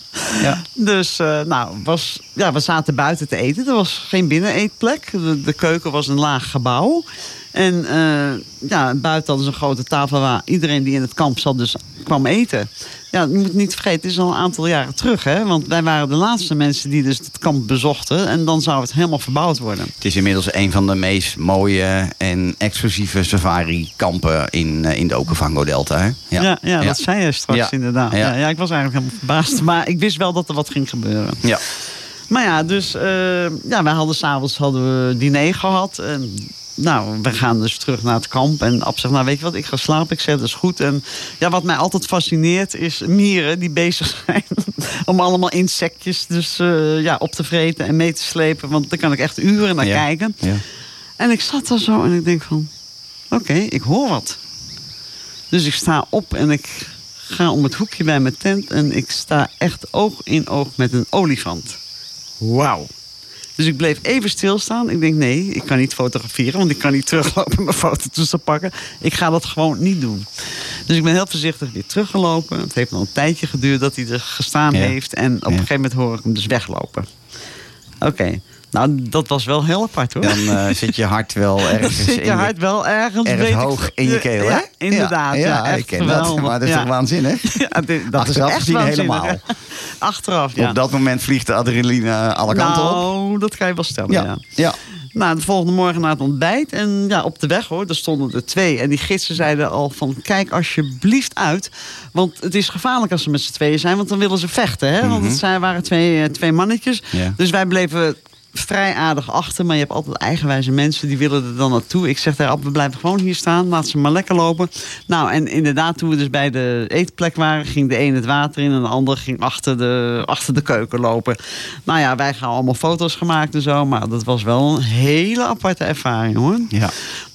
Ja. Dus eh, nou, was, ja, we zaten buiten te eten. Er was geen binneneetplek. De, de keuken was een laag gebouw. En eh, ja, buiten hadden ze een grote tafel waar iedereen die in het kamp zat dus kwam eten. Ja, je moet niet vergeten, het is al een aantal jaren terug. Hè? Want wij waren de laatste mensen die dus het kamp bezochten. En dan zou het helemaal verbouwd worden. Het is inmiddels een van de meest mooie en exclusieve safari-kampen in, eh, in de Okavango-delta. hè? Ja, ja, dat zei je straks Ja. inderdaad. Ja. Ja. Ja, ik was eigenlijk helemaal verbaasd. Maar ik wist wel dat er wat ging gebeuren. Ja. Maar ja, dus eh, ja, wij hadden s'avonds hadden we diner gehad. En nou, we gaan dus terug naar het kamp. En Ab zegt, nou weet je wat, ik ga slapen. Ik zeg, dat is goed. En ja, wat mij altijd fascineert is mieren die bezig zijn om allemaal insectjes dus, eh, ja, op te vreten en mee te slepen. Want daar kan ik echt uren naar Ja. kijken. Ja. En ik zat daar zo en ik denk van, oké, ik hoor wat. Dus ik sta op en ik ga om het hoekje bij mijn tent en ik sta echt oog in oog met een olifant. Wauw. Dus ik bleef even stilstaan. Ik denk, nee, ik kan niet fotograferen, want ik kan niet teruglopen en mijn fototoestel pakken. Ik ga dat gewoon niet doen. Dus ik ben heel voorzichtig weer teruggelopen. Het heeft nog een tijdje geduurd dat hij er gestaan Ja. heeft. En op een gegeven moment hoor ik hem dus weglopen. Oké, nou dat was wel heel apart hoor. Dan eh, zit je hart wel Dan ergens zit in je hart wel ergens, ergens ik- hoog in je keel, hè? Ja, inderdaad. Ja, ik ken dat. Maar dat is toch waanzinnig? Ja, dit- dat Achteraf is echt gezien helemaal. Achteraf, ja. Op dat moment vliegt de adrenaline alle kanten op. nou, dat kan je wel stellen, ja. Ja. Nou, de volgende morgen na het ontbijt. En ja, op de weg hoor, daar stonden er twee. En die gidsen zeiden al van, kijk alsjeblieft uit. Want het is gevaarlijk als ze met z'n tweeën zijn. Want dan willen ze vechten, hè. Want het zijn, waren twee, eh, twee mannetjes. Dus wij bleven vrij aardig achter. Maar je hebt altijd eigenwijze mensen, die willen er dan naartoe. Ik zeg daar, "Ab, we blijven gewoon hier staan. Laat ze maar lekker lopen. Nou, en inderdaad, toen we dus bij de eetplek waren... ging de een het water in en de ander ging achter de, achter de keuken lopen. Nou ja, wij gaan allemaal foto's gemaakt en zo. Maar dat was wel een hele aparte ervaring, hoor. Ja.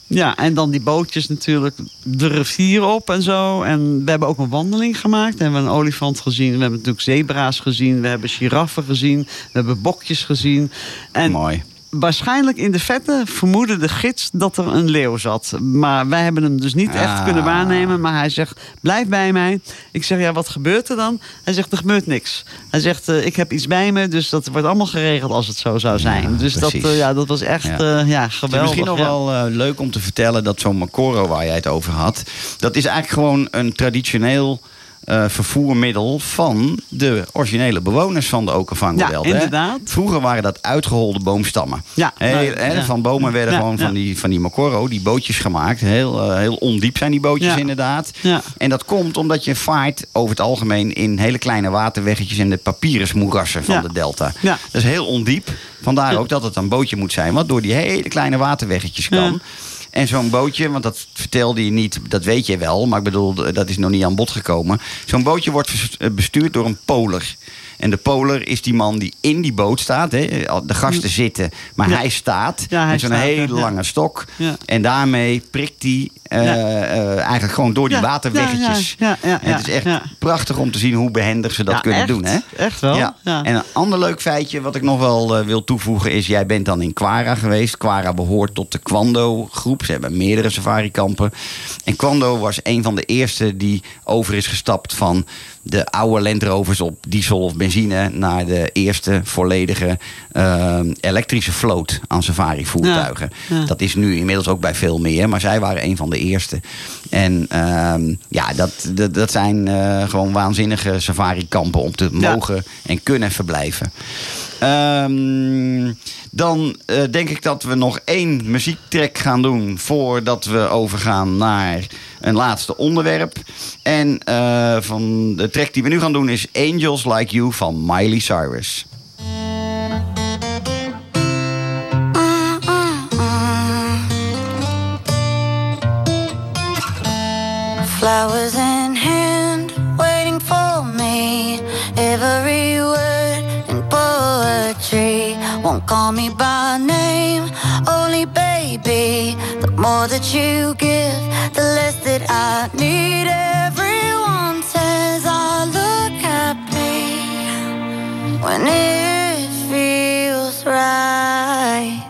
Ja, en dan die bootjes natuurlijk de rivier op en zo. En we hebben ook een wandeling gemaakt. We hebben een olifant gezien. We hebben natuurlijk zebra's gezien. We hebben giraffen gezien. We hebben bokjes gezien. En Mooi. Waarschijnlijk in de vette vermoedde de gids dat er een leeuw zat. Maar wij hebben hem dus niet echt Ah. kunnen waarnemen. Maar hij zegt, blijf bij mij. Ik zeg, ja, wat gebeurt er dan? Hij zegt, er gebeurt niks. Hij zegt, eh, ik heb iets bij me. Dus dat wordt allemaal geregeld als het zo zou zijn. Ja, dus dat, eh, ja, dat was echt Ja. ja. ja, Het is geweldig. misschien nog wel eh, leuk om te vertellen dat zo'n Macoro waar jij het over had, dat is eigenlijk gewoon een traditioneel eh, vervoermiddel van de originele bewoners van de Okavango-delta. Ja, hè. inderdaad. Vroeger waren dat uitgeholde boomstammen. Ja, Heel- nou, hè, ja. Van bomen werden Ja, gewoon van, die, van die Macoro, die bootjes gemaakt. Heel, eh, heel ondiep zijn die bootjes inderdaad. Ja. En dat komt omdat je vaart over het algemeen in hele kleine waterweggetjes en de papyrusmoerassen van de delta. Ja. Dat is heel ondiep. Vandaar ook dat het een bootje moet zijn, wat door die hele kleine waterweggetjes kan. En zo'n bootje, want dat vertelde je niet, dat weet je wel, maar ik bedoel, dat is nog niet aan bod gekomen. Zo'n bootje wordt bestuurd door een poler. En de poler is die man die in die boot staat. Hè. De gasten zitten, maar Ja. hij staat Ja, hij met zo'n hele lange stok. En daarmee prikt hij eh, eh, eigenlijk gewoon door die waterweggetjes. het is echt prachtig om te zien hoe behendig ze dat kunnen echt, doen. Hè? Echt wel. Ja. En een ander leuk feitje wat ik nog wel eh, wil toevoegen is... jij bent dan in Kwara geweest. Kwara behoort tot de Kwando-groep. Ze hebben meerdere safari-kampen. En Kwando was een van de eerste die over is gestapt... van de oude Land Rovers op diesel of benzine... naar de eerste volledige eh, elektrische vloot aan safari-voertuigen. Ja, ja. Dat is nu inmiddels ook bij veel meer. Maar zij waren een van de eerste. En ehm, ja, dat, dat, dat zijn eh, gewoon waanzinnige safari-kampen... om te Ja. mogen en kunnen verblijven. Ehm, dan eh, denk ik dat we nog één muziektrack gaan doen... voordat we overgaan naar een laatste onderwerp. En eh, van de track die we nu gaan doen is Angels Like You van Miley Cyrus. Flowers in hand, waiting for me. Every word in poetry won't call me by name, only baby. More that you give, the less that I need. Everyone says I look happy when it feels right.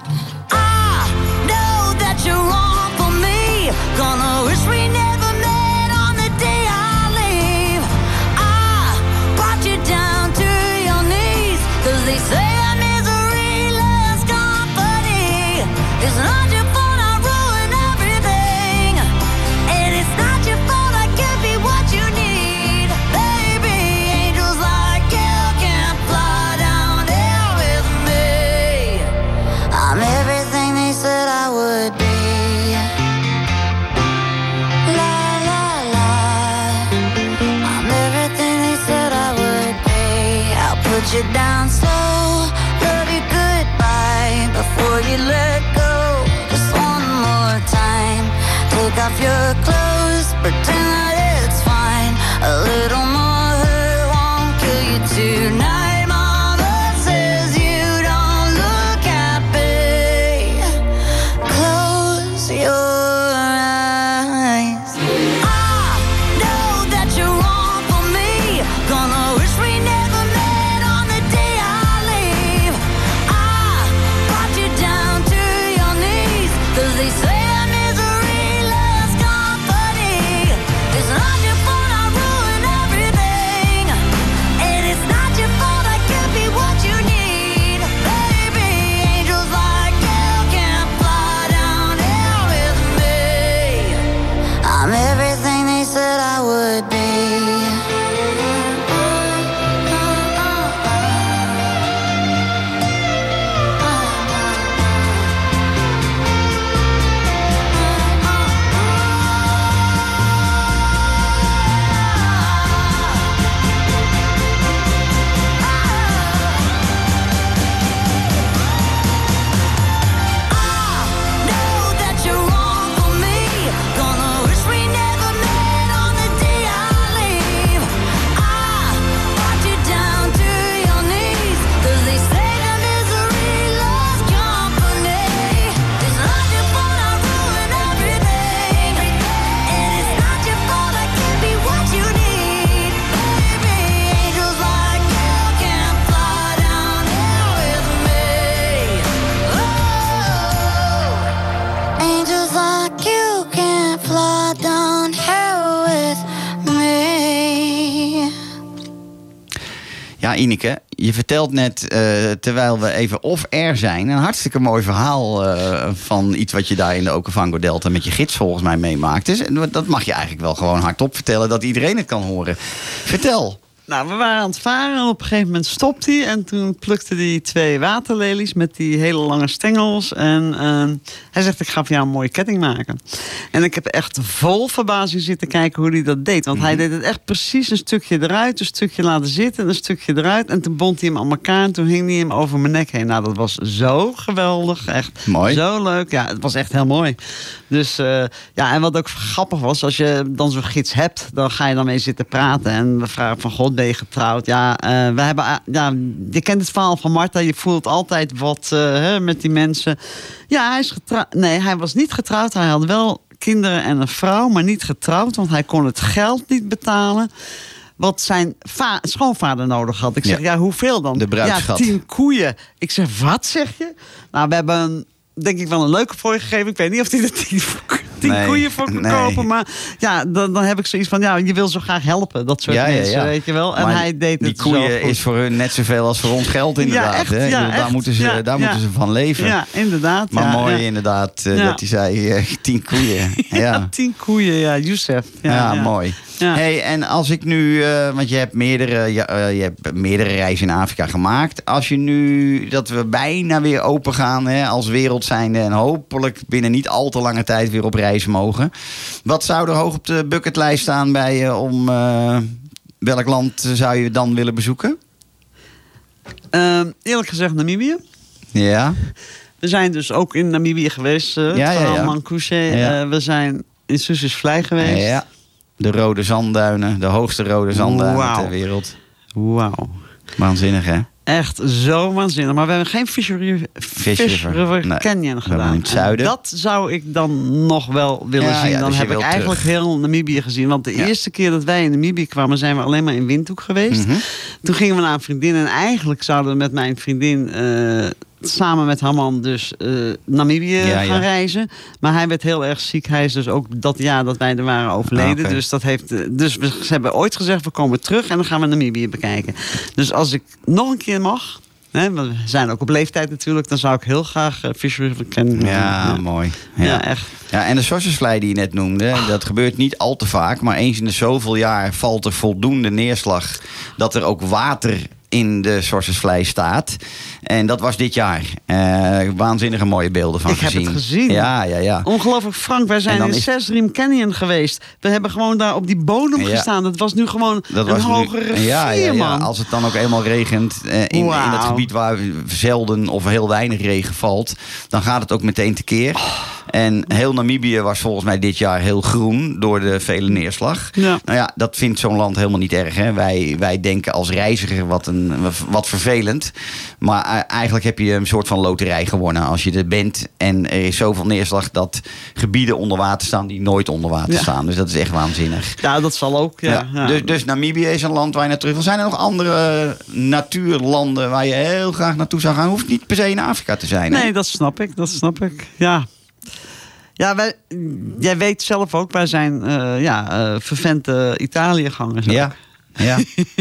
let go. Just one more time. Take off your clothes. Je vertelt net, eh, terwijl we even off-air zijn... een hartstikke mooi verhaal eh, van iets wat je daar in de Okavango Delta... met je gids volgens mij meemaakt. Dus dat mag je eigenlijk wel gewoon hardop vertellen... dat iedereen het kan horen. Vertel. Nou, we waren aan het varen en op een gegeven moment stopt hij. En toen plukte hij twee waterlelies met die hele lange stengels. En ehm, hij zegt, ik ga voor jou een mooie ketting maken. En ik heb echt vol verbazing zitten kijken hoe hij dat deed. Want hij deed het echt precies een stukje eruit, een stukje laten zitten, een stukje eruit. En toen bond hij hem aan elkaar en toen hing hij hem over mijn nek heen. Nou, dat was zo geweldig. Echt Mooi. zo leuk. Ja, het was echt heel mooi. Dus eh, ja, en wat ook grappig was, als je dan zo'n gids hebt, dan ga je dan mee zitten praten. En we vragen van God, getrouwd? Ja, eh, we hebben, eh, ja, je kent het verhaal van Marta, je voelt altijd wat eh, hè, met die mensen. Ja, hij is getrouwd. Nee, hij was niet getrouwd. Hij had wel kinderen en een vrouw, maar niet getrouwd, want hij kon het geld niet betalen. Wat zijn va- schoonvader nodig had. Ik zeg, Ja. ja, hoeveel dan? De bruidsschat. Ja, tien koeien. Ik zeg, wat zeg je? Nou, we hebben een, denk ik wel een leuke voor je gegeven. Ik weet niet of hij er tien, tien Nee, koeien voor nee. kopen. Maar ja, dan, dan heb ik zoiets van, ja, je wil zo graag helpen. Dat soort Ja, mensen, ja. weet je wel. En Maar hij deed die het zo koeien goed. is voor hun net zoveel als voor ons geld inderdaad. echt, hè? Bedoel, daar moeten ze, daar moeten ze van leven. Ja, inderdaad. Maar ja, mooi ja. inderdaad eh, dat hij zei eh, tien koeien. Ja, tien koeien, ja, Youssef. Ja, mooi. Hey, en als ik nu, eh, want je hebt, meerdere, je hebt meerdere reizen in Afrika gemaakt. Als je nu, dat we bijna weer open gaan hè, als wereld zijnde en hopelijk binnen niet al te lange tijd weer op reis mogen. Wat zou er hoog op de bucketlijst staan bij je om, eh, welk land zou je dan willen bezoeken? Ehm, eerlijk gezegd Namibië. Ja, We zijn dus ook in Namibië geweest. eh Ja, ja, ja. Mankushe. Ja. Eh, we zijn in Suzus Vlei geweest. ja. De rode zandduinen, de hoogste rode zandduinen ter wereld. Wauw. Waanzinnig hè? Echt zo waanzinnig. Maar we hebben geen Fish River, Fish Fish River. River Nee. Canyon gedaan. het zuiden. Dat zou ik dan nog wel willen Ja, zien. ja, dan dus heb ik eigenlijk terug. heel Namibië gezien. Want de Ja. eerste keer dat wij in Namibië kwamen, zijn we alleen maar in Windhoek geweest. Mhm. Toen gingen we naar een vriendin. En eigenlijk zouden we met mijn vriendin eh, samen met haar man dus eh, Namibië Ja, ja. gaan reizen. Maar hij werd heel erg ziek. Hij is dus ook dat jaar dat wij er waren overleden. Ah. Dus, dat heeft, eh, dus we, ze hebben ooit gezegd, we komen terug en dan gaan we Namibië bekijken. Dus als ik nog een keer mag... We zijn ook op leeftijd natuurlijk. Dan zou ik heel graag uh, Fish River kennen. Ja, mooi. Ja, Ja. echt. Ja, en de sourcesvlei die je net noemde, dat gebeurt niet al te vaak. Maar eens in de zoveel jaar valt er voldoende neerslag dat er ook water in de sourcesvlei staat. En dat was dit jaar. Eh, waanzinnige mooie beelden van Ik heb gezien. het gezien. Ja, ja, ja. Ongelooflijk Frank, wij zijn in is- Sesrim Canyon geweest. We hebben gewoon daar op die bodem Ja. gestaan. Dat was nu gewoon Dat een was nu- hoge rivier, ja, ja, ja. Als het dan ook eenmaal regent eh, in, in Wauw. dat gebied waar zelden of heel weinig regen valt, dan gaat het ook meteen tekeer. En heel Namibië was volgens mij dit jaar heel groen door de vele neerslag. Ja. Nou ja, dat vindt zo'n land helemaal niet erg. Hè? Wij, wij denken als reiziger wat, een, wat vervelend. Maar eigenlijk heb je een soort van loterij gewonnen als je er bent. En er is zoveel neerslag dat gebieden onder water staan die nooit onder water Ja. staan. Dus dat is echt waanzinnig. Ja, dat zal ook. Ja, Ja, ja. Dus, dus Namibië is een land waar je naar terug wil. Zijn er nog andere eh, natuurlanden waar je heel graag naartoe zou gaan? Hoeft niet per se in Afrika te zijn. hè? Nee, dat snap ik. Dat snap ik. Ja. Ja, wij, jij weet zelf ook, wij zijn eh ja, eh vervente Italië-gangers. Ja. Ja.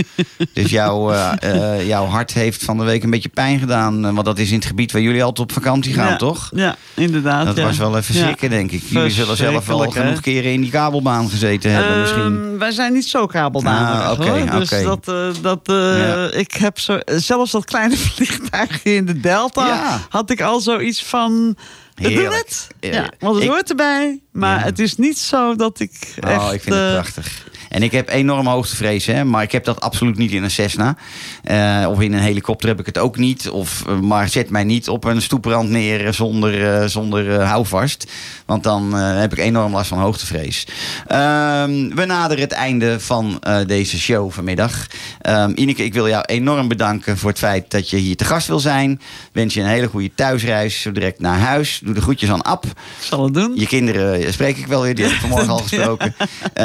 dus jouw, eh, jouw hart heeft van de week een beetje pijn gedaan. Want dat is in het gebied waar jullie altijd op vakantie gaan, Ja, toch? Ja, inderdaad. Dat ja. was wel even Ja. schrikken, denk ik. Jullie zullen zelf wel genoeg keren in die kabelbaan gezeten hebben, misschien. Ehm, wij zijn niet zo kabeldadig Ah, oké. Dus oké. dat, eh, dat Ja. ik heb zo, zelfs dat kleine vliegtuigje in de Delta had ik al zoiets van. We doen Heerlijk. het. Ja, want het ik- hoort erbij. Maar Ja. het is niet zo dat ik echt... Oh, ik vind het eh, prachtig. En ik heb enorm hoogtevrees, hè, maar ik heb dat absoluut niet in een Cessna. Eh, of in een helikopter heb ik het ook niet. Of, eh, maar zet mij niet op een stoeprand neer eh, zonder, zonder houvast. Want dan heb ik enorm last van hoogtevrees. Ehm, we naderen het einde van deze show vanmiddag. Ehm Ineke, ik wil jou enorm bedanken voor het feit dat je hier te gast wil zijn. Wens je een hele goede thuisreis, zo direct naar huis. Doe de groetjes aan Ab. Zal het doen. Je kinderen spreek ik wel weer, die heb ik vanmorgen al gesproken.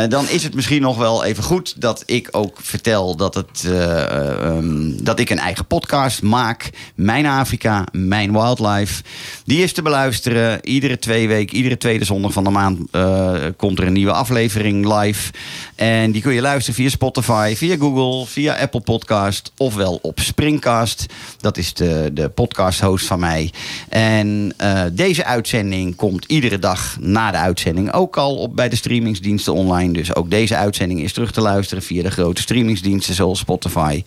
Dan is het misschien nog wel even goed dat ik ook vertel dat, het, eh, eh, ehm, dat ik een eigen podcast maak. Mijn Afrika, mijn Wildlife. Die is te beluisteren. Iedere twee weken, iedere tweede zondag van de maand eh, komt er een nieuwe aflevering live. En die kun je luisteren via Spotify, via Google, via Apple Podcast ofwel op Springcast. Dat is de, de podcast host van mij. En deze uitzending komt iedere dag na de uitzending ook al op bij de streamingsdiensten online. Dus ook deze uitzending is terug te luisteren via de grote streamingsdiensten zoals Spotify.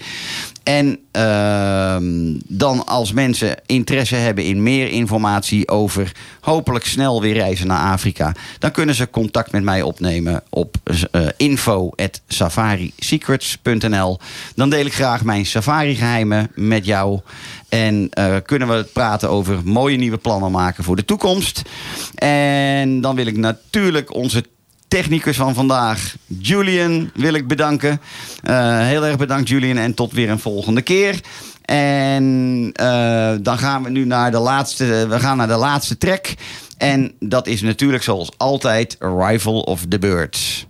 En ehm, dan als mensen interesse hebben in meer informatie over hopelijk snel weer reizen naar Afrika, dan kunnen ze contact met mij opnemen op uh, info@safarisecrets.nl. Dan deel ik graag mijn safari geheimen met jou. En eh, kunnen we praten over mooie nieuwe plannen maken voor de toekomst. En dan wil ik natuurlijk onze technicus van vandaag, Julian, wil ik bedanken. Eh, heel erg bedankt, Julian. En tot weer een volgende keer. En eh, dan gaan we nu naar de laatste. We gaan naar de laatste track. En dat is natuurlijk zoals altijd Arrival of the Birds.